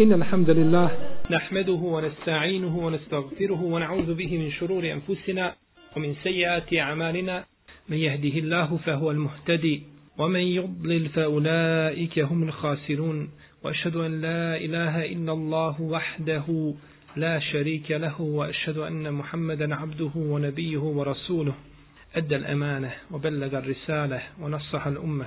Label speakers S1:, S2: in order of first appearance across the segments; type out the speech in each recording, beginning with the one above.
S1: إن الحمد لله نحمده ونستعينه ونستغفره ونعوذ به من شرور أنفسنا ومن سيئات أعمالنا. من يهده الله فهو المهتدي ومن يضلل فأولئك هم الخاسرون. وأشهد أن لا إله إلا الله وحده لا شريك له وأشهد أن محمدا عبده ونبيه ورسوله. أدى الأمانة وبلغ الرسالة ونصح الأمة.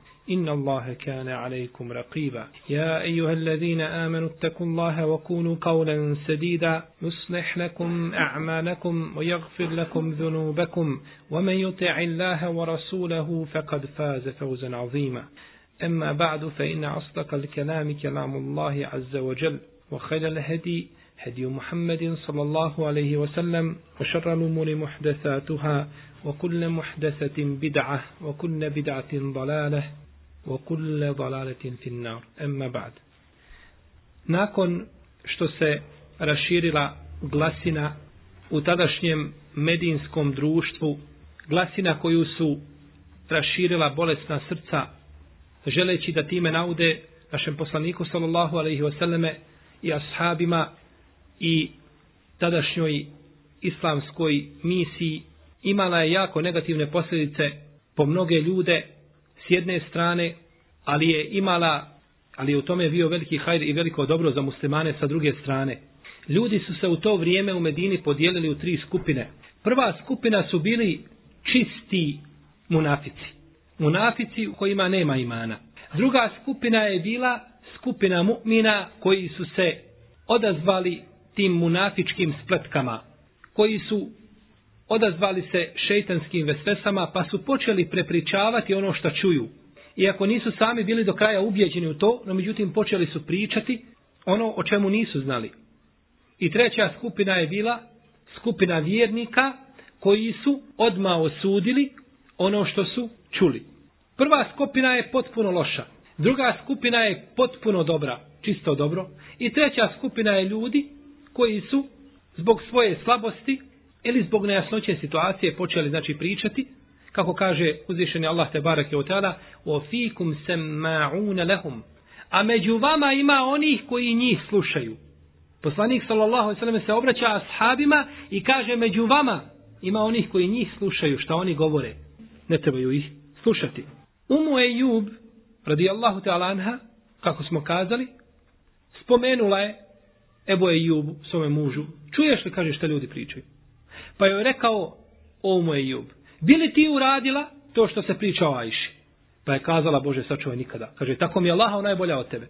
S1: إن الله كان عليكم رقيبا. يا أيها الذين آمنوا اتقوا الله وكونوا قولا سديدا. يصلح لكم أعمالكم ويغفر لكم ذنوبكم. ومن يطع الله ورسوله فقد فاز فوزا عظيما. أما بعد فإن أصدق الكلام كلام الله عز وجل. وخير الهدي هدي محمد صلى الله عليه وسلم. وشر الأمور محدثاتها. وكل محدثة بدعة. وكل بدعة ضلالة. وكل ضلالة في النار أما بعد nakon što se raširila glasina u tadašnjem medinskom društvu, glasina koju su raširila bolesna srca, želeći da time naude našem poslaniku sallallahu alaihi wasallame i ashabima i tadašnjoj islamskoj misiji, imala je jako negativne posljedice po mnoge ljude, s jedne strane, ali je imala, ali je u tome bio veliki hajr i veliko dobro za muslimane sa druge strane. Ljudi su se u to vrijeme u Medini podijelili u tri skupine. Prva skupina su bili čisti munafici. Munafici u kojima nema imana. Druga skupina je bila skupina mu'mina koji su se odazvali tim munafičkim spletkama, koji su odazvali se šeitanskim vesvesama, pa su počeli prepričavati ono što čuju. Iako nisu sami bili do kraja ubjeđeni u to, no međutim počeli su pričati ono o čemu nisu znali. I treća skupina je bila skupina vjernika koji su odma osudili ono što su čuli. Prva skupina je potpuno loša. Druga skupina je potpuno dobra, čisto dobro. I treća skupina je ljudi koji su zbog svoje slabosti ili zbog nejasnoće situacije počeli znači pričati kako kaže uzvišeni Allah te barake o tada o fikum semma'un lahum. A među vama ima onih koji njih slušaju. Poslanik sallallahu alejhi ve sellem se obraća ashabima i kaže među vama ima onih koji njih slušaju. Šta oni govore? Ne trebaju ih slušati. Umu Ejub radijallahu ta'ala anha kako smo kazali spomenula je Ebu Ejubu svome mužu. Čuješ li kaže šta ljudi pričaju? Pa joj rekao, o moj Jub, bili ti uradila to što se priča o Ajši? Pa je kazala, Bože, sačuvaj nikada. Kaže, tako mi je Allah, ona je bolja od tebe.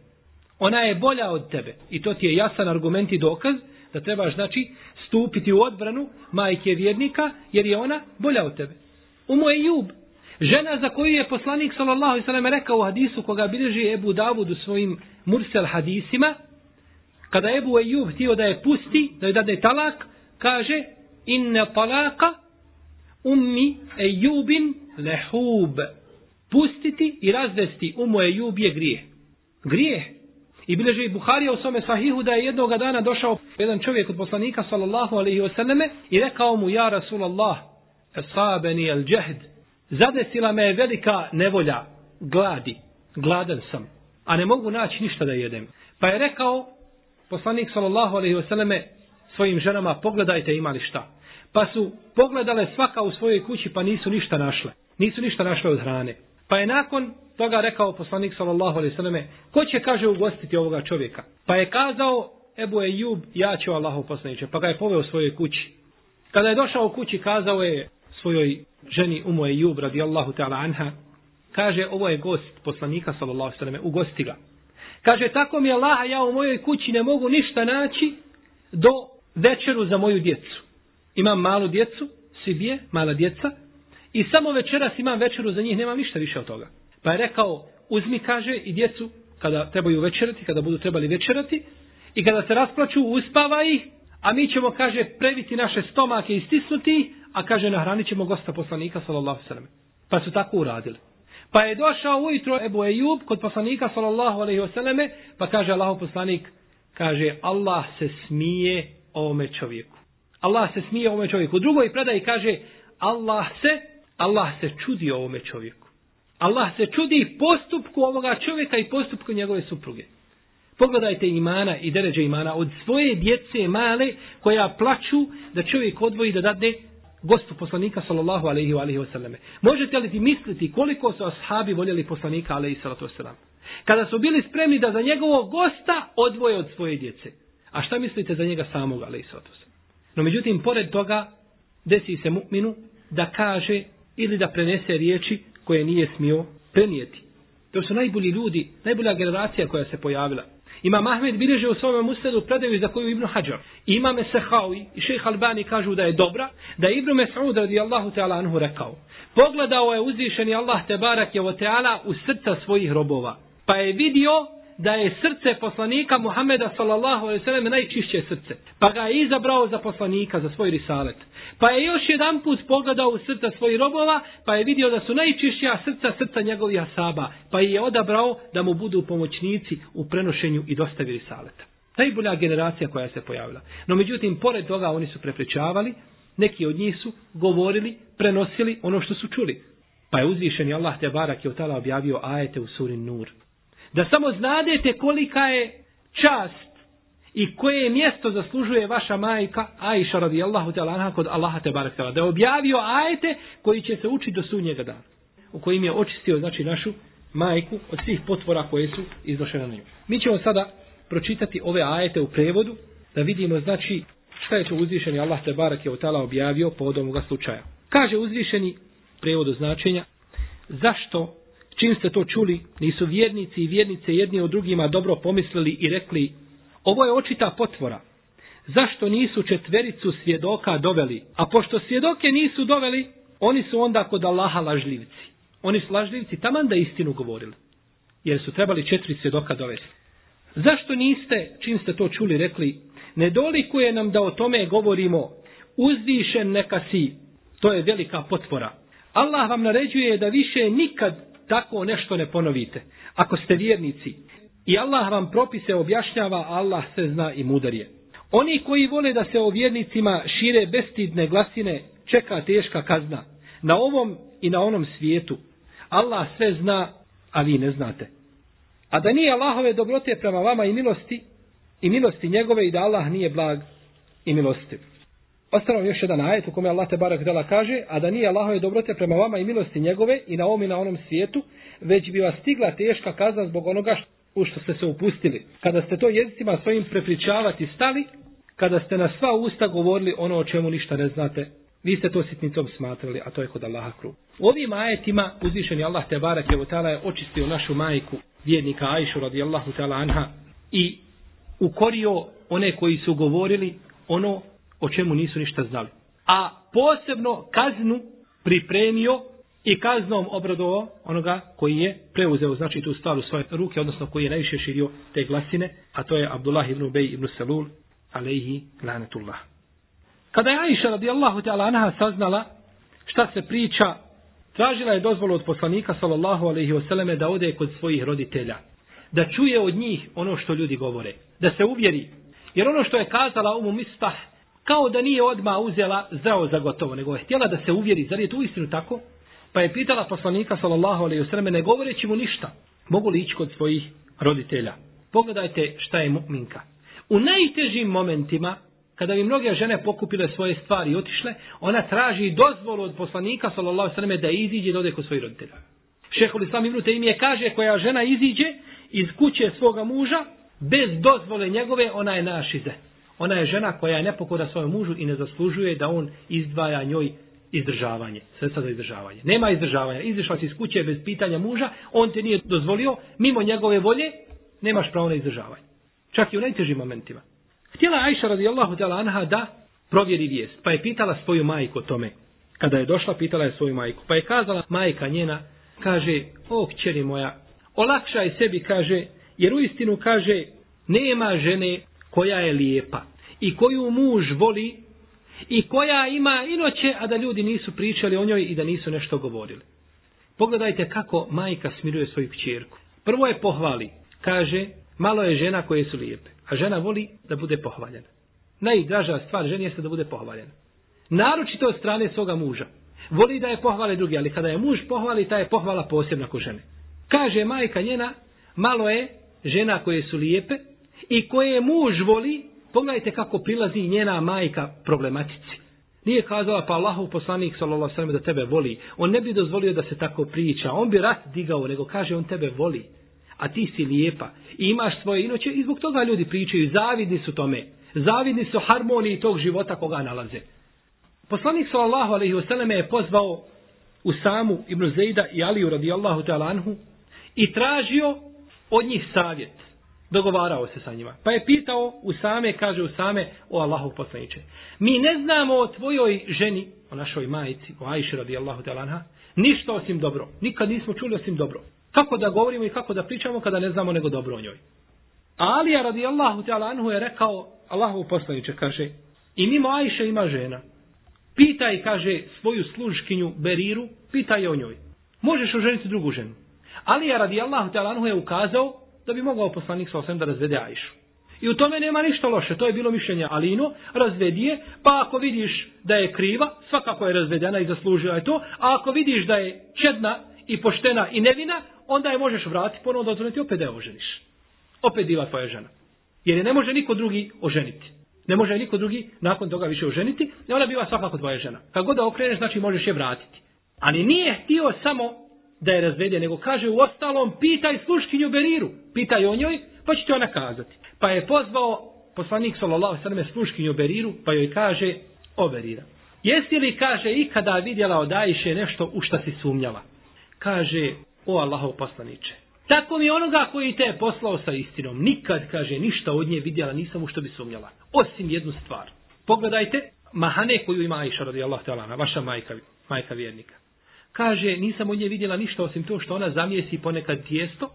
S1: Ona je bolja od tebe. I to ti je jasan argument i dokaz da trebaš, znači, stupiti u odbranu majke vjernika, jer je ona bolja od tebe. U moj Jub, žena za koju je poslanik, sallallahu i sallam, rekao u hadisu koga bilježi Ebu Davud u svojim mursel hadisima, kada Ebu Ejub htio da je pusti, da je dade talak, kaže, inne talaka ummi ejubin lehub. Pustiti i razvesti umu ejub je grije. Grije. I bileže i Buharija u svome sahihu da je jednoga dana došao jedan čovjek od poslanika sallallahu alaihi wasallame i rekao mu ja Rasulallah esabeni el džehd zadesila me je velika nevolja gladi. Gladan sam. A ne mogu naći ništa da jedem. Pa je rekao poslanik sallallahu alaihi wasallame svojim ženama, pogledajte imali šta. Pa su pogledale svaka u svojoj kući, pa nisu ništa našle. Nisu ništa našle od hrane. Pa je nakon toga rekao poslanik sallallahu alejhi ve selleme, ko će kaže ugostiti ovoga čovjeka? Pa je kazao Ebu Ejub, ja ću Allahov poslanice, pa ga je poveo u svojoj kući. Kada je došao u kući, kazao je svojoj ženi Umu Ejub radijallahu ta'ala anha, kaže ovo je gost poslanika sallallahu alejhi ve selleme, ugosti ga. Kaže tako mi Allah, ja u mojoj kući ne mogu ništa naći do večeru za moju djecu. Imam malu djecu, Sibije, mala djeca, i samo večeras imam večeru za njih, nemam ništa više od toga. Pa je rekao, uzmi, kaže, i djecu, kada trebaju večerati, kada budu trebali večerati, i kada se rasplaču, uspava ih, a mi ćemo, kaže, previti naše stomake i stisnuti, a kaže, nahranit ćemo gosta poslanika, sallallahu sallam. Pa su tako uradili. Pa je došao ujutro Ebu Ejub kod poslanika, sallallahu alaihi wasallame, pa kaže Allahu poslanik, kaže, Allah se smije ovome čovjeku. Allah se smije ovome čovjeku. U drugoj predaji kaže, Allah se, Allah se čudi ovome čovjeku. Allah se čudi postupku ovoga čovjeka i postupku njegove supruge. Pogledajte imana i deređe imana od svoje djece male koja plaću da čovjek odvoji da dadne gostu poslanika sallallahu alaihi wa alaihi sallame. Možete li ti misliti koliko su ashabi voljeli poslanika alaihi sallatu wasallam? Kada su bili spremni da za njegovog gosta odvoje od svoje djece. A šta mislite za njega samog ali? No međutim, pored toga, desi se mu'minu da kaže ili da prenese riječi koje nije smio prenijeti. To su najbolji ljudi, najbolja generacija koja se pojavila. Ima Mahmed bilježe u svome musledu predaju za koju Ibnu Hajar. Ima Mesehawi i šejh Albani kažu da je dobra, da je Ibnu Mes'ud radijallahu ta'ala anhu rekao. Pogledao je uzvišeni Allah te barak je o teala u srca svojih robova. Pa je vidio da je srce poslanika Muhameda sallallahu alejhi ve sellem najčišće srce. Pa ga je izabrao za poslanika za svoj risalet. Pa je još jedan put pogledao u srca svojih robova, pa je vidio da su najčišća srca srca njegovih asaba, pa je odabrao da mu budu pomoćnici u prenošenju i dostavi risaleta. Najbolja generacija koja se pojavila. No međutim, pored toga oni su prepričavali, neki od njih su govorili, prenosili ono što su čuli. Pa je uzvišeni Allah te barak je od objavio ajete u suri Nur da samo znadete kolika je čast i koje mjesto zaslužuje vaša majka Aisha radijallahu ta'ala anha kod Allaha te barek ta'ala. Da je objavio ajete koji će se učiti do sunnjega dana. U kojim je očistio znači našu majku od svih potvora koje su iznošene na nju. Mi ćemo sada pročitati ove ajete u prevodu da vidimo znači šta je to uzvišeni Allah te barek je ta'ala objavio povodom ovoga slučaja. Kaže uzvišeni prevodu značenja zašto čim ste to čuli, nisu vjernici i vjernice jedni od drugima dobro pomislili i rekli, ovo je očita potvora. Zašto nisu četvericu svjedoka doveli? A pošto svjedoke nisu doveli, oni su onda kod Allaha lažljivci. Oni su lažljivci taman da istinu govorili. Jer su trebali četiri svjedoka dovesti. Zašto niste, čim ste to čuli, rekli, ne dolikuje nam da o tome govorimo, uzdišen neka si, to je velika potvora. Allah vam naređuje da više nikad tako nešto ne ponovite. Ako ste vjernici i Allah vam propise objašnjava, Allah se zna i mudar je. Oni koji vole da se o vjernicima šire bestidne glasine, čeka teška kazna. Na ovom i na onom svijetu. Allah sve zna, a vi ne znate. A da nije Allahove dobrote prema vama i milosti, i milosti njegove i da Allah nije blag i milostiv. Ostalo još jedan ajet u kome Allah te barak dela kaže, a da nije Allahove dobrote prema vama i milosti njegove i na ovom i na onom svijetu, već bi vas stigla teška kazna zbog onoga u što ste se upustili. Kada ste to jezicima svojim prepričavati stali, kada ste na sva usta govorili ono o čemu ništa ne znate, vi ste to sitnicom smatrali, a to je kod Allaha krug. U ovim ajetima uzvišeni Allah te barak je, je očistio našu majku, vjernika Ajšu radijallahu ta'ala anha, i ukorio one koji su govorili ono o čemu nisu ništa znali. A posebno kaznu pripremio i kaznom obradovao onoga koji je preuzeo znači tu stvar u svoje ruke, odnosno koji je najviše širio te glasine, a to je Abdullah ibn Ubej ibn Salul, alaihi lanetullah. Kada je Aisha radijallahu ta'ala anha saznala šta se priča, tražila je dozvolu od poslanika sallallahu alaihi wasallame da ode kod svojih roditelja, da čuje od njih ono što ljudi govore, da se uvjeri. Jer ono što je kazala Umu Mistah, kao da nije odma uzela zao za gotovo, nego je htjela da se uvjeri, zar je to istinu tako? Pa je pitala poslanika, sallallahu alaihi selleme ne govoreći mu ništa, mogu li ići kod svojih roditelja? Pogledajte šta je mu'minka. U najtežim momentima, kada bi mnoge žene pokupile svoje stvari i otišle, ona traži dozvolu od poslanika, sallallahu alaihi selleme da iziđe i dode kod svojih roditelja. Šehol Islam Ibn Taymi kaže, koja žena iziđe iz kuće svoga muža, bez dozvole njegove, ona je našize ona je žena koja je nepokora svojom mužu i ne zaslužuje da on izdvaja njoj izdržavanje, sredstva za izdržavanje. Nema izdržavanja. Izišla si iz kuće bez pitanja muža, on te nije dozvolio, mimo njegove volje, nemaš pravo na izdržavanje. Čak i u najtežim momentima. Htjela Ajša radijallahu ta'ala anha da provjeri vijest, pa je pitala svoju majku o tome. Kada je došla, pitala je svoju majku. Pa je kazala majka njena, kaže, o kćeri moja, olakšaj sebi, kaže, jer u istinu kaže, nema žene koja je lijepa i koju muž voli i koja ima inoće, a da ljudi nisu pričali o njoj i da nisu nešto govorili. Pogledajte kako majka smiruje svoju kćerku. Prvo je pohvali. Kaže, malo je žena koje su lijepe. A žena voli da bude pohvaljena. Najdraža stvar ženi jeste da bude pohvaljena. Naročito od strane svoga muža. Voli da je pohvale drugi, ali kada je muž pohvali, ta je pohvala posebna ko žene. Kaže majka njena, malo je žena koje su lijepe i koje muž voli, pogledajte kako prilazi njena majka problematici. Nije kazala pa Allahov poslanik sallallahu alejhi da tebe voli. On ne bi dozvolio da se tako priča. On bi rat digao, nego kaže on tebe voli. A ti si lijepa i imaš svoje inoće i zbog toga ljudi pričaju, zavidni su tome. Zavidni su harmoniji tog života koga nalaze. Poslanik sallallahu alejhi ve selleme je pozvao Usamu ibn Zeida i Aliju radijallahu ta'ala anhu i tražio od njih savjet. Dogovarao se sa njima. Pa je pitao Usame, kaže Usame, o Allahu poslaniče. Mi ne znamo o tvojoj ženi, o našoj majici, o Ajši radijallahu ta'ala anha, ništa osim dobro. Nikad nismo čuli osim dobro. Kako da govorimo i kako da pričamo kada ne znamo nego dobro o njoj. A Alija radijallahu ta'ala anhu je rekao, Allahu poslaniče, kaže, i mimo Ajše ima žena. Pitaj, kaže, svoju služkinju Beriru, pitaj o njoj. Možeš oženiti drugu ženu. Alija radijallahu talanhu je ukazao da bi mogao poslanik sa osvijem da razvede Ajšu. I u tome nema ništa loše. To je bilo mišljenje Alinu, razvedi je, pa ako vidiš da je kriva, svakako je razvedena i zaslužila je to, a ako vidiš da je čedna i poštena i nevina, onda je možeš vratiti ponovno da ozvoniti opet da je oženiš. Opet diva tvoja žena. Jer je ne može niko drugi oženiti. Ne može niko drugi nakon toga više oženiti, ne ona biva svakako tvoja žena. Kad god da okreneš, znači možeš je vratiti. Ali nije htio samo da je razvede, nego kaže u ostalom, pitaj sluškinju Beriru, pitaj o njoj, pa će ti ona kazati. Pa je pozvao poslanik sallallahu sallam sluškinju Beriru, pa joj kaže, o Berira, jesi li, kaže, ikada vidjela od Ajše nešto u šta si sumnjala? Kaže, o Allahov poslaniče, Tako mi onoga koji te je poslao sa istinom. Nikad, kaže, ništa od nje vidjela, nisam u što bi sumnjala. Osim jednu stvar. Pogledajte, mahane koju ima Aisha radijallahu ta'ala, vaša majka, majka vjernika. Kaže, nisam od nje vidjela ništa osim to što ona zamijesi ponekad tijesto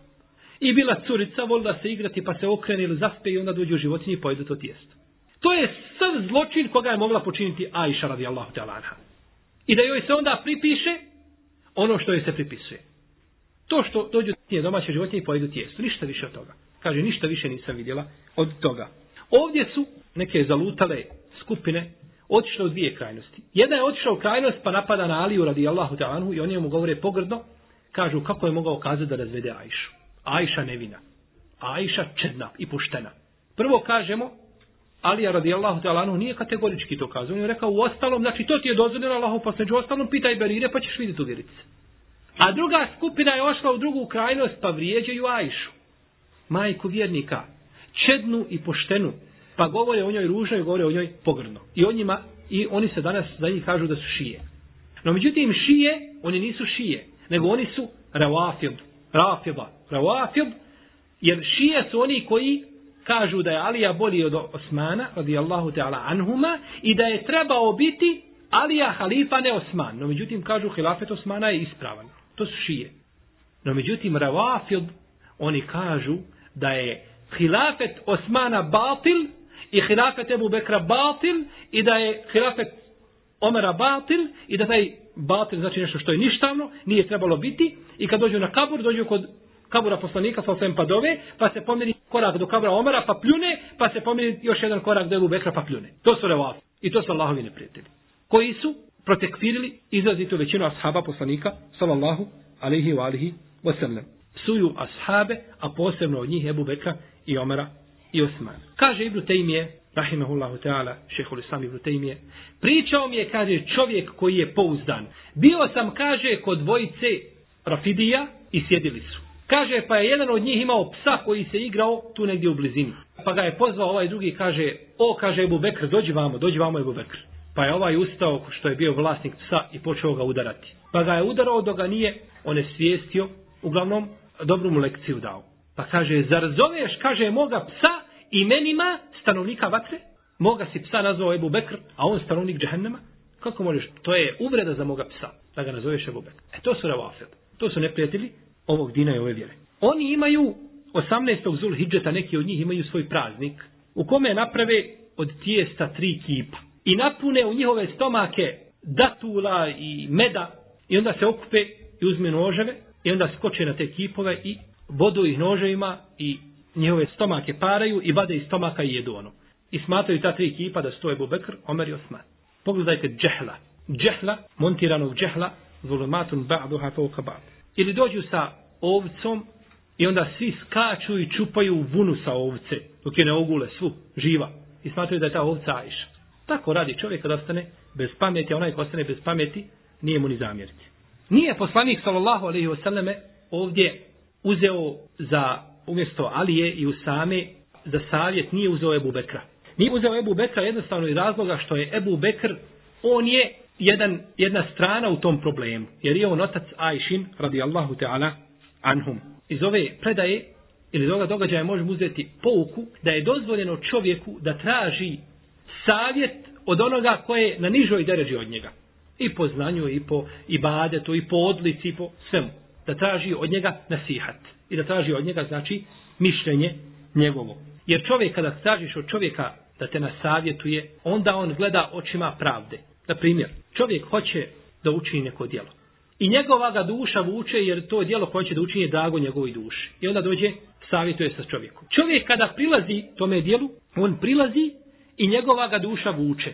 S1: i bila curica, volila se igrati pa se okrene ili zaspe i onda dođe u životinji i pojede to tijesto. To je sav zločin koga je mogla počiniti Aisha radijallahu ta'ala. I da joj se onda pripiše ono što joj se pripisuje. To što dođu tije domaće životinje i pojedu tijesto. Ništa više od toga. Kaže, ništa više nisam vidjela od toga. Ovdje su neke zalutale skupine otišle u dvije krajnosti. Jedna je otišla u krajnost pa napada na Aliju radi Allahu ta'anhu i oni mu govore pogrdno. Kažu kako je mogao kazati da razvede Ajšu. Ajša nevina. Ajša čedna i puštena. Prvo kažemo, Alija radi Allahu ta'anhu nije kategorički to kazao. On je rekao u ostalom, znači to ti je dozvoljeno Allahu pa u ostalom pitaj Berire pa ćeš vidjeti uvjerice. A druga skupina je ošla u drugu krajnost pa vrijeđaju Ajšu. Majku vjernika. Čednu i poštenu. Pa govore o njoj ružno i govore o njoj pogrno. I, o njima, I oni se danas za njih kažu da su šije. No međutim šije, oni nisu šije. Nego oni su ravafib. Rafib. Ravafib. Jer šije su oni koji kažu da je Alija bolji od Osmana, radijallahu ta'ala anhuma, i da je trebao biti Alija halifa ne Osman. No međutim kažu hilafet Osmana je ispravan. To su šije. No međutim, Ravafid, oni kažu da je hilafet Osmana batil i hilafet Ebu Bekra batil i da je hilafet Omera batil i da taj batil znači nešto što je ništavno, nije trebalo biti i kad dođu na kabur, dođu kod kabura poslanika sa osvijem padove, pa se pomiri korak do kabura Omera pa pljune, pa se pomiri još jedan korak do Ebu Bekra pa pljune. To su Ravafid. I to su Allahovi neprijatelji. Koji su protekfirili izrazitu većinu ashaba poslanika, sallallahu alaihi wa alihi wasallam. Suju ashabe, a posebno od njih Ebu Bekra i Omara i Osman. Kaže Ibnu Tejmije, rahimahullahu ta'ala, šehol Islam Ibnu Tejmije, pričao mi je, kaže, čovjek koji je pouzdan. Bio sam, kaže, kod dvojice Rafidija i sjedili su. Kaže, pa je jedan od njih imao psa koji se igrao tu negdje u blizini. Pa ga je pozvao ovaj drugi, kaže, o, kaže Ebu Bekr, dođi vamo, dođi vamo Ebu Bekr. Pa je ovaj ustao što je bio vlasnik psa i počeo ga udarati. Pa ga je udarao dok ga nije on je uglavnom dobru mu lekciju dao. Pa kaže, zar zoveš, kaže, moga psa imenima stanovnika vatre? Moga si psa nazvao Ebu Bekr, a on stanovnik džahennema? Kako možeš? To je uvreda za moga psa, da ga nazoveš Ebu Bekr. E to su ravafet. To su neprijatelji ovog dina i ove vjere. Oni imaju 18. zul hijđeta, neki od njih imaju svoj praznik, u kome naprave od tijesta tri kipa i napune u njihove stomake datula i meda i onda se okupe i uzme noževe i onda skoče na te kipove i vodu ih noževima i njihove stomake paraju i vade iz stomaka i jedu ono. I smatraju ta tri kipa da stoje Bubekr, Omer i Osman. Pogledajte džehla. Džehla, montiranog džehla, zulumatun ba'duha fauka ba'd. Ili dođu sa ovcom i onda svi skaču i čupaju vunu sa ovce, dok je ne ogule svu, živa. I smatraju da je ta ovca Ajša. Tako radi čovjek kada ostane bez pameti, a onaj ko ostane bez pameti, nije mu ni zamjeriti. Nije poslanik sallallahu alejhi ve selleme ovdje uzeo za umjesto Alije i Usame za savjet nije uzeo Ebu Bekra. Nije uzeo Ebu Bekra jednostavno iz razloga što je Ebu Bekr, on je jedan, jedna strana u tom problemu. Jer je on otac Ajšin, radijallahu ta'ala, anhum. Iz ove predaje ili iz ovoga događaja možemo uzeti pouku da je dozvoljeno čovjeku da traži savjet od onoga koje je na nižoj deređi od njega. I po znanju, i po ibadetu, i po odlici, i po svemu. Da traži od njega nasihat. I da traži od njega, znači, mišljenje njegovo. Jer čovjek, kada tražiš od čovjeka da te nasavjetuje, onda on gleda očima pravde. Na primjer, čovjek hoće da učini neko djelo. I njegova ga duša vuče jer to djelo koje će da učini je drago njegovoj duši. I onda dođe, savjetuje sa čovjekom. Čovjek kada prilazi tome djelu, on prilazi i njegova ga duša vuče.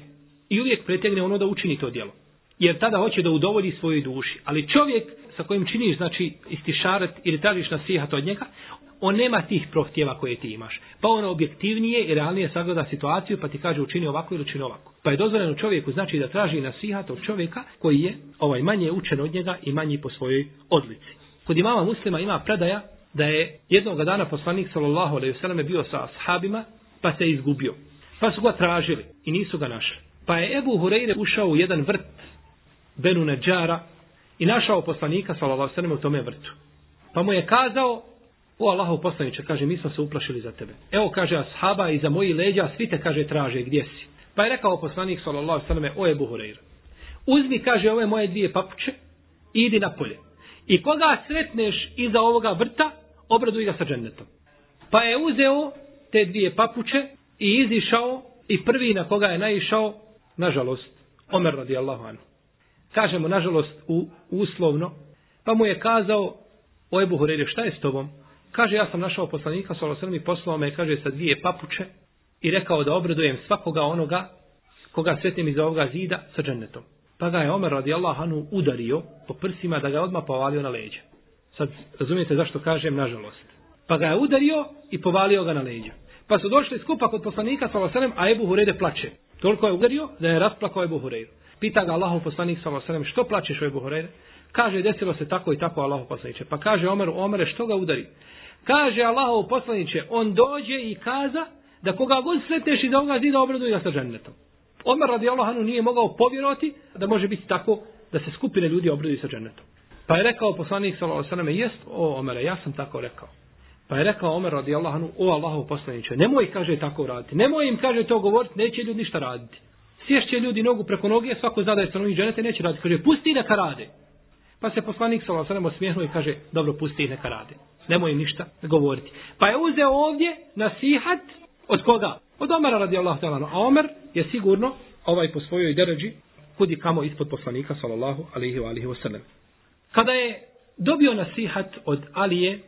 S1: I uvijek pretegne ono da učini to djelo. Jer tada hoće da udovolji svojoj duši. Ali čovjek sa kojim činiš, znači, istišaret ili tražiš nasihat od njega, on nema tih prohtjeva koje ti imaš. Pa on objektivnije i realnije sagleda situaciju pa ti kaže učini ovako ili učini ovako. Pa je dozvoljeno čovjeku znači da traži nasihat od čovjeka koji je ovaj manje učen od njega i manji po svojoj odlici. Kod imama muslima ima predaja da je jednog dana poslanik sallallahu alejhi ve selleme bio sa ashabima pa se izgubio. Pa su ga tražili i nisu ga našli. Pa je Ebu Hureyre ušao u jedan vrt Benu Neđara i našao poslanika sallallahu alejhi ve u tome vrtu. Pa mu je kazao O Allahov poslaniče, kaže, mi smo se uplašili za tebe. Evo, kaže, ashaba iza moji leđa, svi te, kaže, traže, gdje si? Pa je rekao poslanik, sallallahu sallam, o Ebu Hureyre. Uzmi, kaže, ove moje dvije papuče, idi na polje. I koga sretneš iza ovoga vrta, obraduj ga sa džennetom. Pa je uzeo te dvije papuče i izišao i prvi na koga je naišao, nažalost, Omer radijallahu anhu. Kažemo, nažalost, u, uslovno, pa mu je kazao, o Ebu Hureyre, šta je s tobom? Kaže, ja sam našao poslanika, svala srmi, poslao me, kaže, sa dvije papuče i rekao da obradujem svakoga onoga koga sretnim iz ovoga zida sa džennetom. Pa ga je Omer radi Allahanu udario po prsima da ga odmah povalio na leđa. Sad razumijete zašto kažem nažalost. Pa ga je udario i povalio ga na leđa. Pa su došli skupa kod poslanika sa srmi, a Ebu Hurede plače. Toliko je udario da je rasplakao Ebu Hureyru. Pita ga Allahu poslanik svala srmi, što plačeš o Ebu Kaže, desilo se tako i tako Allahu poslaniče. Pa kaže Omer, Omere, što ga udari? Kaže Allahov poslaniće, on dođe i kaza da koga god sretneš da ovoga zida obraduje ga sa džennetom. Omer radi Allahanu nije mogao povjerovati da može biti tako da se skupine ljudi obraduju sa džennetom. Pa je rekao poslanik sallallahu alejhi ve jest o Omere, ja sam tako rekao. Pa je rekao Omer radi Allahanu, o Allahov poslaniće, nemoj kaže tako raditi. Nemoj im kaže to govoriti, neće ljudi ništa raditi. Sješće ljudi nogu preko noge, svako zadaje stanovnik dženete, neće raditi. Kaže, pusti neka rade. Pa se poslanik sallallahu Lasanem ve sellem osmijehnuo i kaže, dobro, pusti neka rade nemoj ništa govoriti. Pa je uzeo ovdje nasihat od koga? Od Omera radijallahu ta'ala. A Omer je sigurno ovaj po svojoj deređi kudi kamo ispod poslanika sallallahu alaihi wa alaihi wa sallam. Kada je dobio nasihat od Alije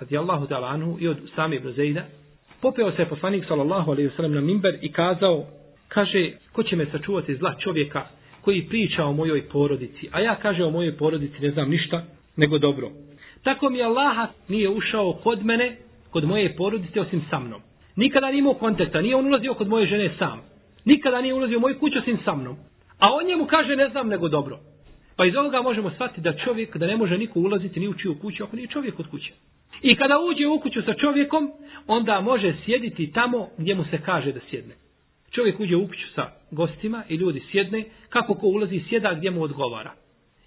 S1: radijallahu ta'ala anhu i od sami ibn Zejda, popeo se poslanik sallallahu alaihi wa sallam na mimber i kazao, kaže, ko će me sačuvati zla čovjeka koji priča o mojoj porodici, a ja kaže o mojoj porodici ne znam ništa, nego dobro. Tako mi Allaha nije ušao kod mene, kod moje porodice, osim sa mnom. Nikada nije imao kontakta, nije on ulazio kod moje žene sam. Nikada nije ulazio u moju kuću osim sa mnom. A on njemu kaže ne znam nego dobro. Pa iz ovoga možemo shvatiti da čovjek, da ne može niko ulaziti ni u čiju kuću, ako nije čovjek od kuće. I kada uđe u kuću sa čovjekom, onda može sjediti tamo gdje mu se kaže da sjedne. Čovjek uđe u kuću sa gostima i ljudi sjedne, kako ko ulazi sjeda gdje mu odgovara.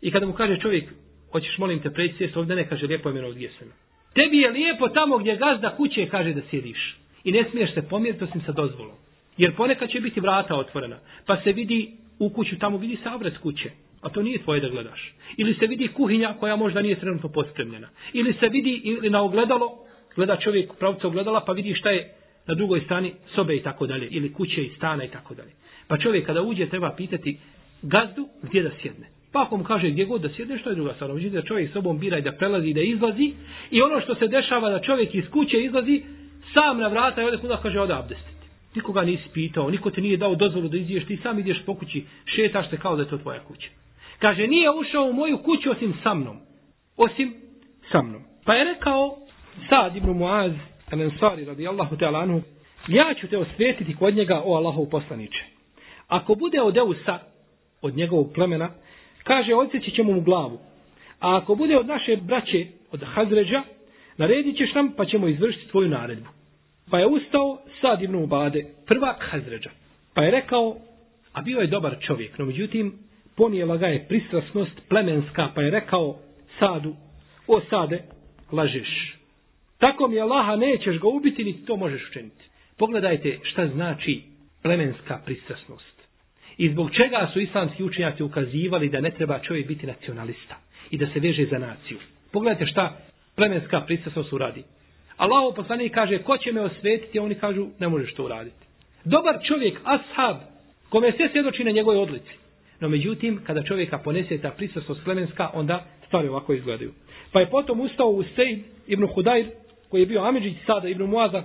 S1: I kada mu kaže čovjek, hoćeš molim te preći sjest ovdje, ne kaže lijepo je gdje sam. Tebi je lijepo tamo gdje gazda kuće kaže da sjediš. I ne smiješ se pomjeriti osim sa dozvolom. Jer ponekad će biti vrata otvorena. Pa se vidi u kuću, tamo vidi se kuće. A to nije tvoje da gledaš. Ili se vidi kuhinja koja možda nije trenutno pospremljena. Ili se vidi ili na ogledalo, gleda čovjek pravca ogledala pa vidi šta je na drugoj strani sobe i tako dalje, ili kuće i stana i tako dalje. Pa čovjek kada uđe treba pitati gazdu gdje da sjedne. Pa ako mu kaže gdje god da sjedne, što je druga stvar? Uđe da čovjek sobom bira i da prelazi i da izlazi. I ono što se dešava da čovjek iz kuće izlazi, sam na vrata i ode kuda kaže ode abdestiti. Nikoga nisi pitao, niko ti nije dao dozvolu da izješ, ti sam ideš po kući, šetaš se kao da je to tvoja kuća. Kaže, nije ušao u moju kuću osim sa mnom. Osim sa mnom. Pa je rekao Sad ibn Muaz, Anensari radijallahu ta'ala anhu, ja ću te osvetiti kod njega, o Allahov poslaniče. Ako bude od Eusa, od njegovog plemena, kaže, odsjeći ćemo mu glavu. A ako bude od naše braće, od Hazređa, naredit ćeš nam, pa ćemo izvršiti tvoju naredbu. Pa je ustao Sad ibn Ubade, prvak Hazređa. Pa je rekao, a bio je dobar čovjek, no međutim, ponijela ga je pristrasnost plemenska, pa je rekao Sadu, o Sade, lažeš. Tako mi Allaha nećeš ga ubiti, niti to možeš učiniti. Pogledajte šta znači plemenska pristrasnost. I zbog čega su islamski učenjaci ukazivali da ne treba čovjek biti nacionalista i da se veže za naciju. Pogledajte šta plemenska pristrasnost uradi. Allah poslanik kaže, ko će me osvetiti, a oni kažu, ne možeš to uraditi. Dobar čovjek, ashab, kome sve svjedoči na njegove odlici. No međutim, kada čovjeka ponese ta pristrasnost plemenska, onda stvari ovako izgledaju. Pa je potom ustao u Sejd ibn Hudajr, koji je bio Amidžić sada ibn Muaza,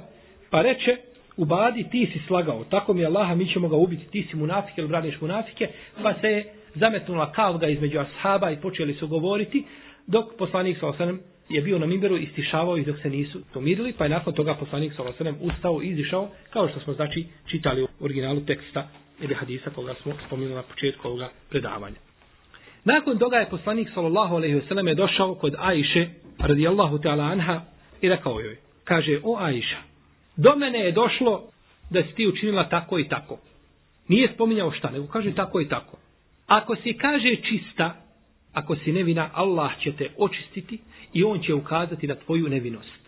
S1: pa reče, u badi ti si slagao, tako mi je Allaha, mi ćemo ga ubiti, ti si munafike ili braniš munafike, pa se je zametnula kavga između ashaba i počeli su govoriti, dok poslanik sa osanem je bio na mimberu i stišavao ih dok se nisu pomirili, pa je nakon toga poslanik sa osanem ustao i izišao, kao što smo znači čitali u originalu teksta ili hadisa koga smo spominjali na početku ovoga predavanja. Nakon toga je poslanik sallallahu alejhi ve selleme došao kod Ajše radijallahu ta'ala anha i rekao joj, kaže, o Ajša, do mene je došlo da si ti učinila tako i tako. Nije spominjao šta, nego kaže tako i tako. Ako si kaže čista, ako si nevina, Allah će te očistiti i on će ukazati na tvoju nevinost.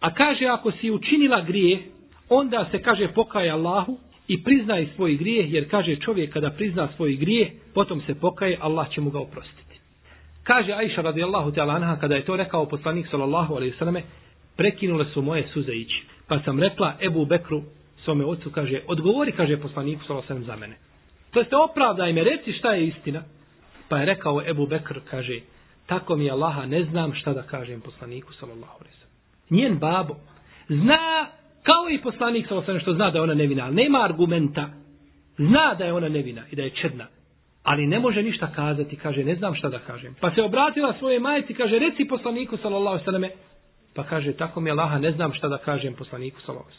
S1: A kaže, ako si učinila grije, onda se kaže pokaj Allahu i priznaj svoj grijeh, jer kaže čovjek kada prizna svoj grijeh, potom se pokaje, Allah će mu ga oprostiti. Kaže Aisha radijallahu ta'ala anha, kada je to rekao poslanik sallallahu alaihi sallame, prekinule su moje suze ići. Pa sam rekla Ebu Bekru, svome ocu, kaže, odgovori, kaže poslaniku sallallahu alaihi za mene. To jeste opravdaj me, reci šta je istina. Pa je rekao Ebu Bekr, kaže, tako mi Allaha, ne znam šta da kažem poslaniku sallallahu alaihi Njen babo zna kao i poslanik sallallahu alaihi što zna da je ona nevina, ali nema argumenta. Zna da je ona nevina i da je čedna ali ne može ništa kazati, kaže, ne znam šta da kažem. Pa se obratila svoje majici, kaže, reci poslaniku, sallallahu sallam, pa kaže, tako mi Allaha, ne znam šta da kažem poslaniku, sallallahu.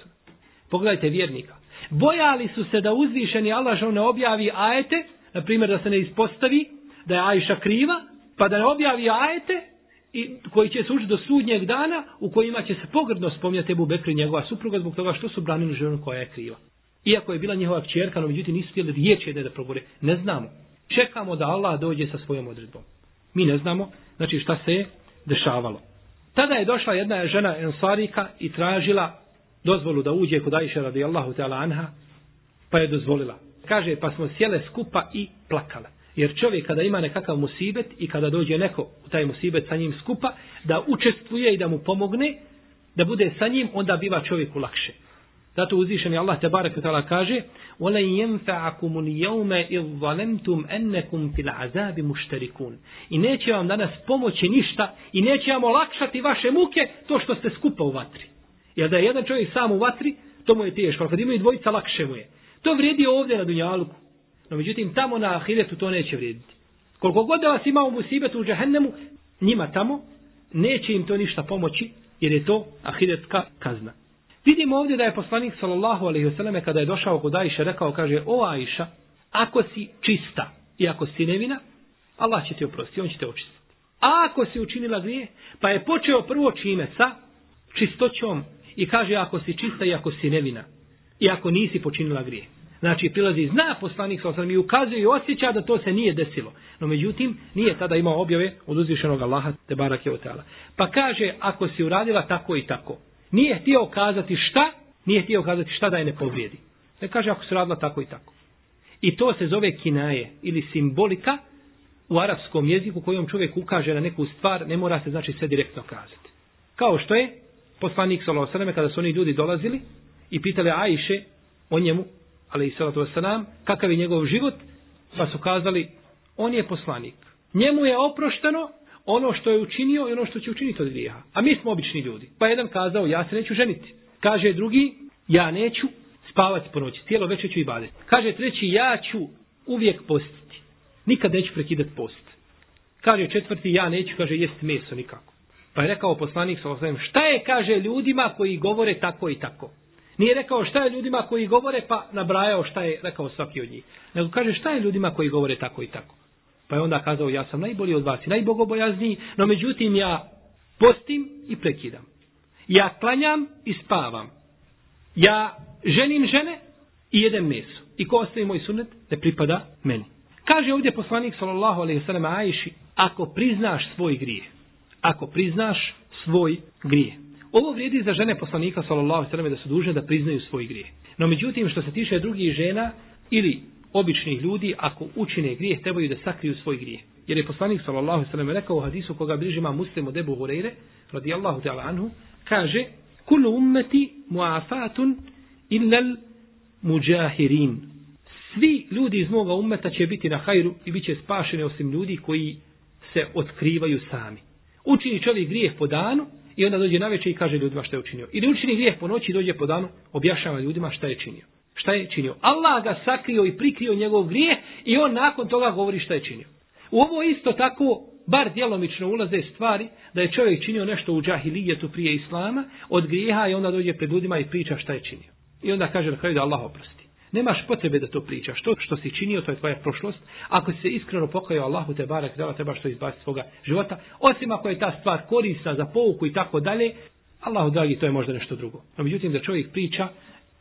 S1: Pogledajte vjernika. Bojali su se da uzvišeni Allah ne objavi ajete, na primjer da se ne ispostavi, da je Ajša kriva, pa da ne objavi ajete, i koji će se ući do sudnjeg dana, u kojima će se pogrdno spomnjati Ebu Bekri njegova supruga, zbog toga što su branili ženu koja je kriva. Iako je bila njihova čerka, no međutim nisu htjeli riječi da progore. Ne znamo čekamo da Allah dođe sa svojom odredbom. Mi ne znamo, znači šta se je dešavalo. Tada je došla jedna žena Ensarika i tražila dozvolu da uđe kod Ajše radijallahu ta'ala anha, pa je dozvolila. Kaže, pa smo sjele skupa i plakale. Jer čovjek kada ima nekakav musibet i kada dođe neko u taj musibet sa njim skupa, da učestvuje i da mu pomogne, da bude sa njim, onda biva čovjeku lakše. Zato uzvišeni Allah te barek tala kaže: "Wala yanfa'akum al-yawma idh zalamtum annakum fil 'azabi mushtarikun." I neće vam danas pomoći ništa i neće vam olakšati vaše muke to što ste skupa u vatri. Jer da je jedan čovjek sam u vatri, to mu je teško, kad imaju dvojica lakše mu je. To vrijedi ovdje na dunjaluku. No međutim tamo na ahiretu to neće vrijediti. Koliko god da vas ima u musibetu u džehennemu, njima tamo neće im to ništa pomoći, jer je to ahiretska kazna. Vidimo ovdje da je poslanik sallallahu alejhi ve selleme kada je došao kod Ajše rekao kaže o Ajša ako si čista i ako si nevina Allah će te oprostiti on će te očistiti. A ako si učinila grije pa je počeo prvo čime sa čistoćom i kaže ako si čista i ako si nevina i ako nisi počinila grije. Znači prilazi zna poslanik sallallahu alejhi i ukazuje i osjeća da to se nije desilo. No međutim nije tada imao objave od uzvišenog Allaha te barake o Pa kaže ako si uradila tako i tako nije htio kazati šta, nije htio kazati šta da je ne povrijedi. Ne kaže ako se radila tako i tako. I to se zove kinaje ili simbolika u arapskom jeziku kojom čovjek ukaže na neku stvar, ne mora se znači sve direktno kazati. Kao što je poslanik s.a.v. kada su oni ljudi dolazili i pitali Ajše o njemu, ali i s.a.v. kakav je njegov život, pa su kazali, on je poslanik. Njemu je oprošteno ono što je učinio i ono što će učiniti od grijeha. A mi smo obični ljudi. Pa jedan kazao, ja se neću ženiti. Kaže drugi, ja neću spavati po noći. Cijelo večer ću i baditi. Kaže treći, ja ću uvijek postiti. Nikad neću prekidati post. Kaže četvrti, ja neću, kaže, jesti meso nikako. Pa je rekao poslanik sa osvijem, šta je, kaže, ljudima koji govore tako i tako. Nije rekao šta je ljudima koji govore, pa nabrajao šta je rekao svaki od njih. Nego kaže šta je ljudima koji govore tako i tako. Pa je onda kazao, ja sam najbolji od vas i najbogobojazniji, no međutim ja postim i prekidam. Ja klanjam i spavam. Ja ženim žene i jedem meso. I ko ostaje moj sunet, ne pripada meni. Kaže ovdje poslanik sallallahu alejhi ve sellem Ajši, ako priznaš svoj grijeh, ako priznaš svoj grijeh. Ovo vrijedi za žene poslanika sallallahu alejhi ve sellem da su dužne da priznaju svoj grijeh. No međutim što se tiče drugih žena ili običnih ljudi, ako učine grijeh, trebaju da sakriju svoj grijeh. Jer je poslanik sallallahu alejhi ve sellem rekao u hadisu koga bliži ima Muslim od Abu Hurajre radijallahu ta'ala anhu, kaže: "Kullu ummati mu'afatun illa al-mujahirin." Svi ljudi iz moga ummeta će biti na hajru i bit će spašeni osim ljudi koji se otkrivaju sami. Učini čovjek grijeh po danu i onda dođe na večer i kaže ljudima šta je učinio. Ili učini grijeh po noći i dođe po danu, objašava ljudima šta je činio. Šta je činio? Allah ga sakrio i prikrio njegov grijeh i on nakon toga govori šta je činio. U ovo isto tako, bar djelomično ulaze stvari da je čovjek činio nešto u džahilijetu prije Islama od grijeha i onda dođe pred ljudima i priča šta je činio. I onda kaže na kraju da Allah oprosti. Nemaš potrebe da to pričaš. To što si činio, to je tvoja prošlost. Ako si se iskreno pokajao Allahu te barak da trebaš to izbaciti svoga života. Osim ako je ta stvar korisna za pouku i tako dalje, Allahu dragi, to je možda nešto drugo. No, međutim, da čovjek priča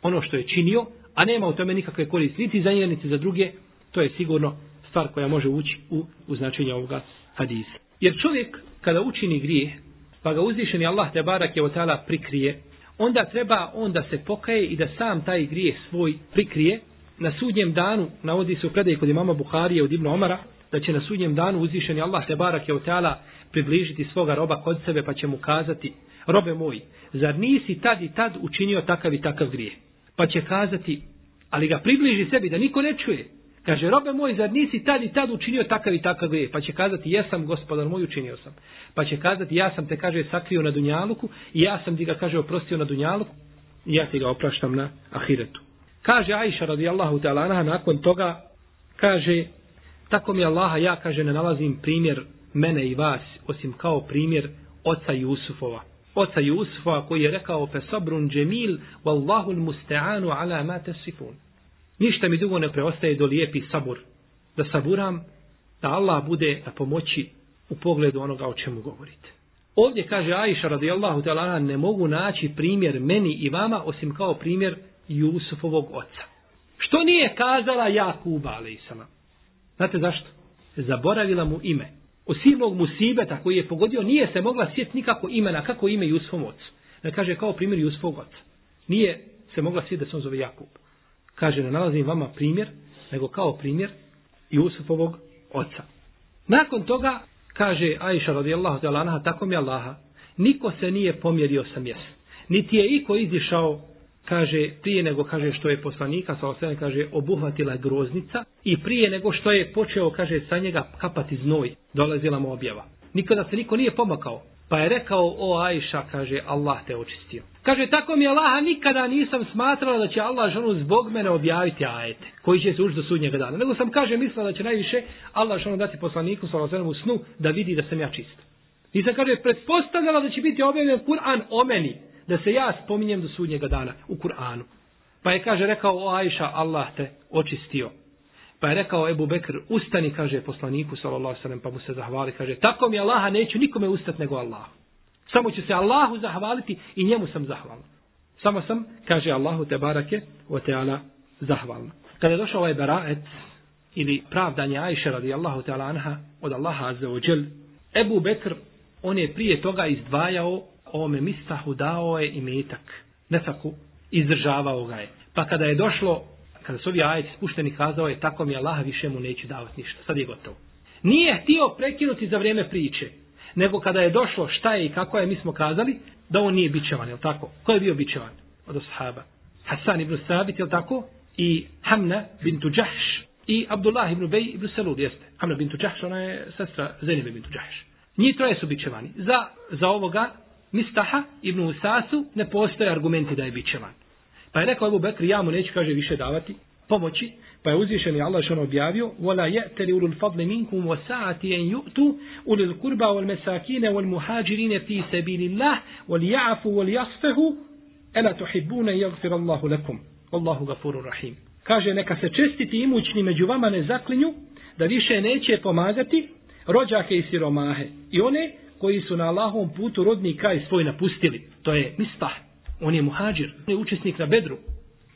S1: ono što je činio, a nema u tome nikakve koristi, niti za njega, niti za druge, to je sigurno stvar koja može ući u, u značenje ovoga hadisa. Jer čovjek, kada učini grijeh, pa ga uzvišeni Allah te barak je od prikrije, onda treba on da se pokaje i da sam taj grijeh svoj prikrije. Na sudnjem danu, navodi se u predaj kod imama Buharije od Ibn Omara, da će na sudnjem danu uzvišeni Allah te barak je otala približiti svoga roba kod sebe pa će mu kazati, robe moj, zar nisi tad i tad učinio takav i takav grijeh? Pa će kazati, ali ga približi sebi da niko ne čuje. Kaže, robe moj, zar nisi tad i tad učinio takav i takav grije? Pa će kazati, jesam, gospodar moj, učinio sam. Pa će kazati, ja sam te, kaže, sakrio na Dunjaluku i ja sam ti ga, kaže, oprostio na Dunjaluku i ja ti ga opraštam na Ahiretu. Kaže Aisha radijallahu ta'ala anha, nakon toga, kaže, tako mi Allaha, ja, kaže, ne nalazim primjer mene i vas, osim kao primjer oca Jusufova. Oca Jusufa koji je rekao, fe sabrun džemil, wallahu musta'anu ala ma tasifun. Ništa mi dugo ne preostaje do lijepi sabur. Da saburam, da Allah bude na pomoći u pogledu onoga o čemu govorite. Ovdje kaže Aisha radijallahu ta'ala ne mogu naći primjer meni i vama osim kao primjer Jusufovog oca. Što nije kazala Jakuba alaihissama? Znate zašto? Zaboravila mu ime od silnog musibeta koji je pogodio nije se mogla sjetiti nikako imena, kako ime Jusufom ocu. Ne kaže kao primjer Jusufog oca. Nije se mogla sjetiti da se on zove Jakub kaže ne nalazim vama primjer, nego kao primjer Jusufovog oca. Nakon toga, kaže Aisha radijallahu ta'ala anha, tako mi Allaha, niko se nije pomjerio sa mjesta. Niti je iko izišao, kaže, prije nego, kaže, što je poslanika, sa osvijem, kaže, obuhvatila groznica i prije nego što je počeo, kaže, sa njega kapati znoj, dolazila mu objava. Nikada se niko nije pomakao. Pa je rekao, o Ajša, kaže, Allah te očistio. Kaže, tako mi Allaha nikada nisam smatrala da će Allah ženu zbog mene objaviti ajete, koji će se ući do sudnjega dana. Nego sam, kaže, mislila da će najviše Allah ženu dati poslaniku, sa Allah u snu, da vidi da sam ja čist. Nisam, kaže, pretpostavljala da će biti objavljen Kur'an o meni, da se ja spominjem do sudnjega dana u Kur'anu. Pa je, kaže, rekao, o Ajša, Allah te očistio. Pa je rekao Ebu Bekr, ustani, kaže poslaniku, sallallahu sallam, pa mu se zahvali, kaže, tako mi Allaha neću nikome ustati nego Allahu. Samo ću se Allahu zahvaliti i njemu sam zahvalan. Samo sam, kaže Allahu te barake, o teala, zahvalna. Kada je došao ovaj beraet, ili pravdanje Ajše radijallahu ta'ala anha, od Allaha azza wa džel, Ebu Bekr, on je prije toga izdvajao ovome mistahu, dao je i metak. Nefaku, izdržavao ga je. Pa kada je došlo kada su ovi ajeti spušteni, kazao je, tako mi Allah više mu neće davati ništa. Sad je gotovo. Nije htio prekinuti za vrijeme priče, nego kada je došlo šta je i kako je, mi smo kazali, da on nije bićevan, je tako? Ko je bio bićevan od ashaba? Hasan ibn Sabit, je tako? I Hamna bintu Đahš i Abdullah ibn Bej ibn Salud, jeste. Hamna bintu Đahš, ona je sestra Zenibe bintu Đahš. Njih troje su bićevani. Za, za ovoga Mistaha ibn Usasu ne postoje argumenti da je bićevan. Pa je rekao Ebu Bekr, ja mu neću, kaže, više davati pomoći, pa je uzvišen i Allah što on objavio, وَلَا يَأْتَلِ أُولُ الْفَضْلِ مِنْكُمْ وَسَاعَةِ أَنْ يُؤْتُوا أُولِ الْقُرْبَى وَالْمَسَاكِينَ وَالْمُهَاجِرِينَ فِي سَبِيلِ اللَّهِ وَلْيَعْفُوا وَلْيَصْفَهُ أَلَا تُحِبُّونَ يَغْفِرَ اللَّهُ لَكُمْ وَاللَّهُ غَفُورٌ رَحِيمٌ Kaže, neka se čestiti imućni među vama ne zaklinju, da više neće pomagati rođake i siromahe. I one koji su na Allahovom putu rodni kraj svoj napustili. To je mistah. On je muhađir. On je učesnik na bedru.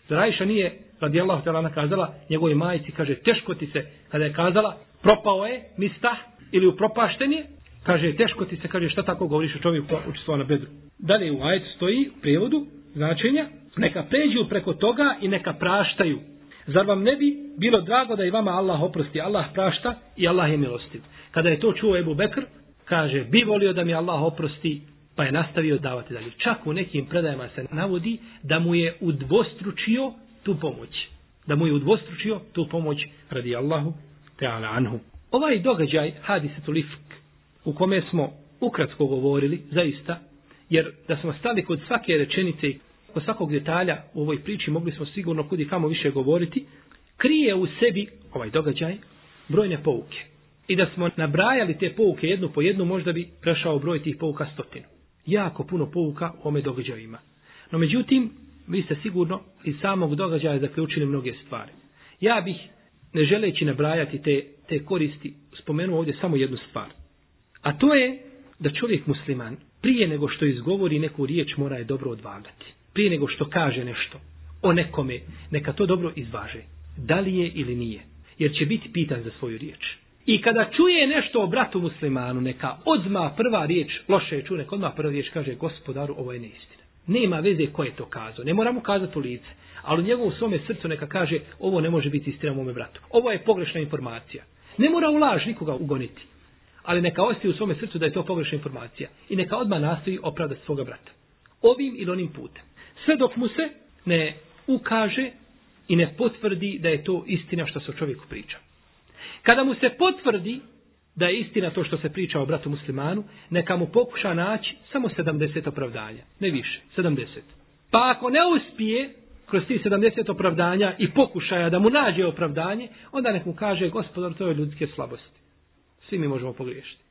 S1: Zrajša nije, radi Allah te kazala, njegovoj majici, kaže, teško ti se, kada je kazala, propao je mistah ili upropašten je, kaže, teško ti se, kaže, šta tako govoriš o čovjeku ko učestvova na bedru. Dalje u ajet stoji u prevodu značenja, neka pređu preko toga i neka praštaju. Zar vam ne bi bilo drago da i vama Allah oprosti, Allah prašta i Allah je milostiv. Kada je to čuo Ebu Bekr, kaže, bi volio da mi Allah oprosti, pa je nastavio davati dalje. Čak u nekim predajama se navodi da mu je udvostručio tu pomoć. Da mu je udvostručio tu pomoć radi Allahu teala anhu. Ovaj događaj, hadisetu lifk, u kome smo ukratko govorili, zaista, jer da smo stali kod svake rečenice i kod svakog detalja u ovoj priči, mogli smo sigurno kudi kamo više govoriti, krije u sebi ovaj događaj brojne pouke. I da smo nabrajali te pouke jednu po jednu, možda bi prešao broj tih pouka stotinu. Jako puno pouka u ome događaju ima. No međutim, vi ste sigurno iz samog događaja zaključili mnoge stvari. Ja bih, ne želeći nabrajati te, te koristi, spomenuo ovdje samo jednu stvar. A to je da čovjek musliman, prije nego što izgovori neku riječ, mora je dobro odvagati. Prije nego što kaže nešto o nekome, neka to dobro izvaže. Da li je ili nije. Jer će biti pitan za svoju riječ. I kada čuje nešto o bratu muslimanu, neka odma prva riječ, loše je čuje, neka odma prva riječ kaže gospodaru, ovo je neistina. Nema veze ko je to kazao, ne moramo kazati u lice. Ali u njegovom svome srcu neka kaže, ovo ne može biti istina mome bratu. Ovo je pogrešna informacija. Ne mora u laž nikoga ugoniti. Ali neka ostaje u svome srcu da je to pogrešna informacija. I neka odmah nastoji opravdati svoga brata. Ovim ili onim putem. Sve dok mu se ne ukaže i ne potvrdi da je to istina što se o čovjeku priča. Kada mu se potvrdi da je istina to što se priča o bratu muslimanu, neka mu pokuša naći samo 70 opravdanja, ne više, 70. Pa ako ne uspije kroz ti 70 opravdanja i pokušaja da mu nađe opravdanje, onda nek mu kaže, gospodar, to je ljudske slabosti. Svi mi možemo pogriješiti.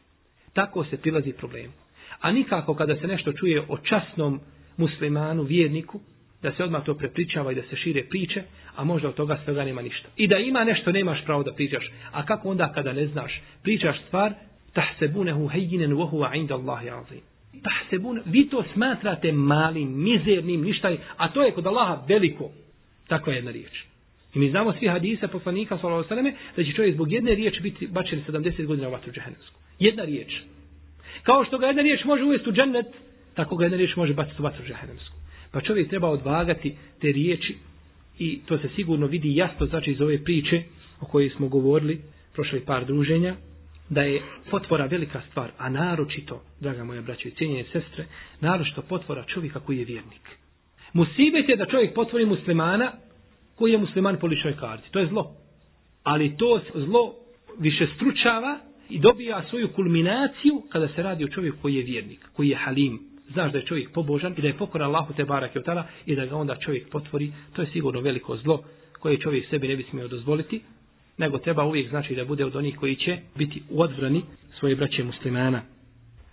S1: Tako se prilazi problemu. A nikako kada se nešto čuje o časnom muslimanu, vjerniku, da se odmah to prepričava i da se šire priče, a možda od toga svega nema ništa. I da ima nešto, nemaš pravo da pričaš. A kako onda kada ne znaš, pričaš stvar, tahsebunehu hejjinen vohuva inda Allahi azim. Tahsebune, vi to smatrate malim, mizernim, ništa, a to je kod Allaha veliko. Takva jedna riječ. I mi znamo svi hadisa poslanika sallallahu alejhi ve da će čovjek zbog jedne riječi biti bačen 70 godina u vatru džehennemsku. Jedna riječ. Kao što ga jedna riječ može uvesti u džennet, tako ga jedna riječ može baciti u vatru džehennemsku. Pa čovjek treba odvagati te riječi i to se sigurno vidi jasno znači iz ove priče o kojoj smo govorili prošle par druženja da je potvora velika stvar, a naročito, draga moja braćo i cijenjene sestre, naročito potvora čovjeka koji je vjernik. Musibet je da čovjek potvori muslimana koji je musliman po ličnoj karti. To je zlo. Ali to zlo više stručava i dobija svoju kulminaciju kada se radi o čovjeku koji je vjernik, koji je halim, znaš da je čovjek pobožan i da je pokoran Allahu te barake od i da ga onda čovjek potvori, to je sigurno veliko zlo koje čovjek sebi ne bi smio dozvoliti, nego treba uvijek znači da bude od onih koji će biti u odbrani svoje braće muslimana.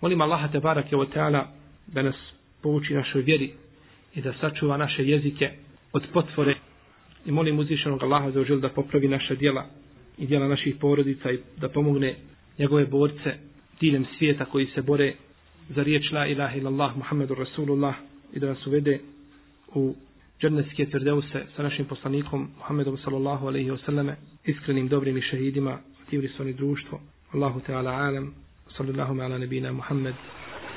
S1: Molim Allaha te barake od da nas pouči našoj vjeri i da sačuva naše jezike od potvore i molim uzvišenog Allaha za ožel da popravi naša djela i djela naših porodica i da pomogne njegove borce diljem svijeta koji se bore za riječ la ilaha illallah Muhammedur Rasulullah i da nas uvede u džernetske tvrdeuse sa našim poslanikom Muhammedom sallallahu alaihi wa sallame iskrenim dobrim i šehidima tivri su oni društvo. Allahu Teala alam. Sallallahu ala nebina Muhammed.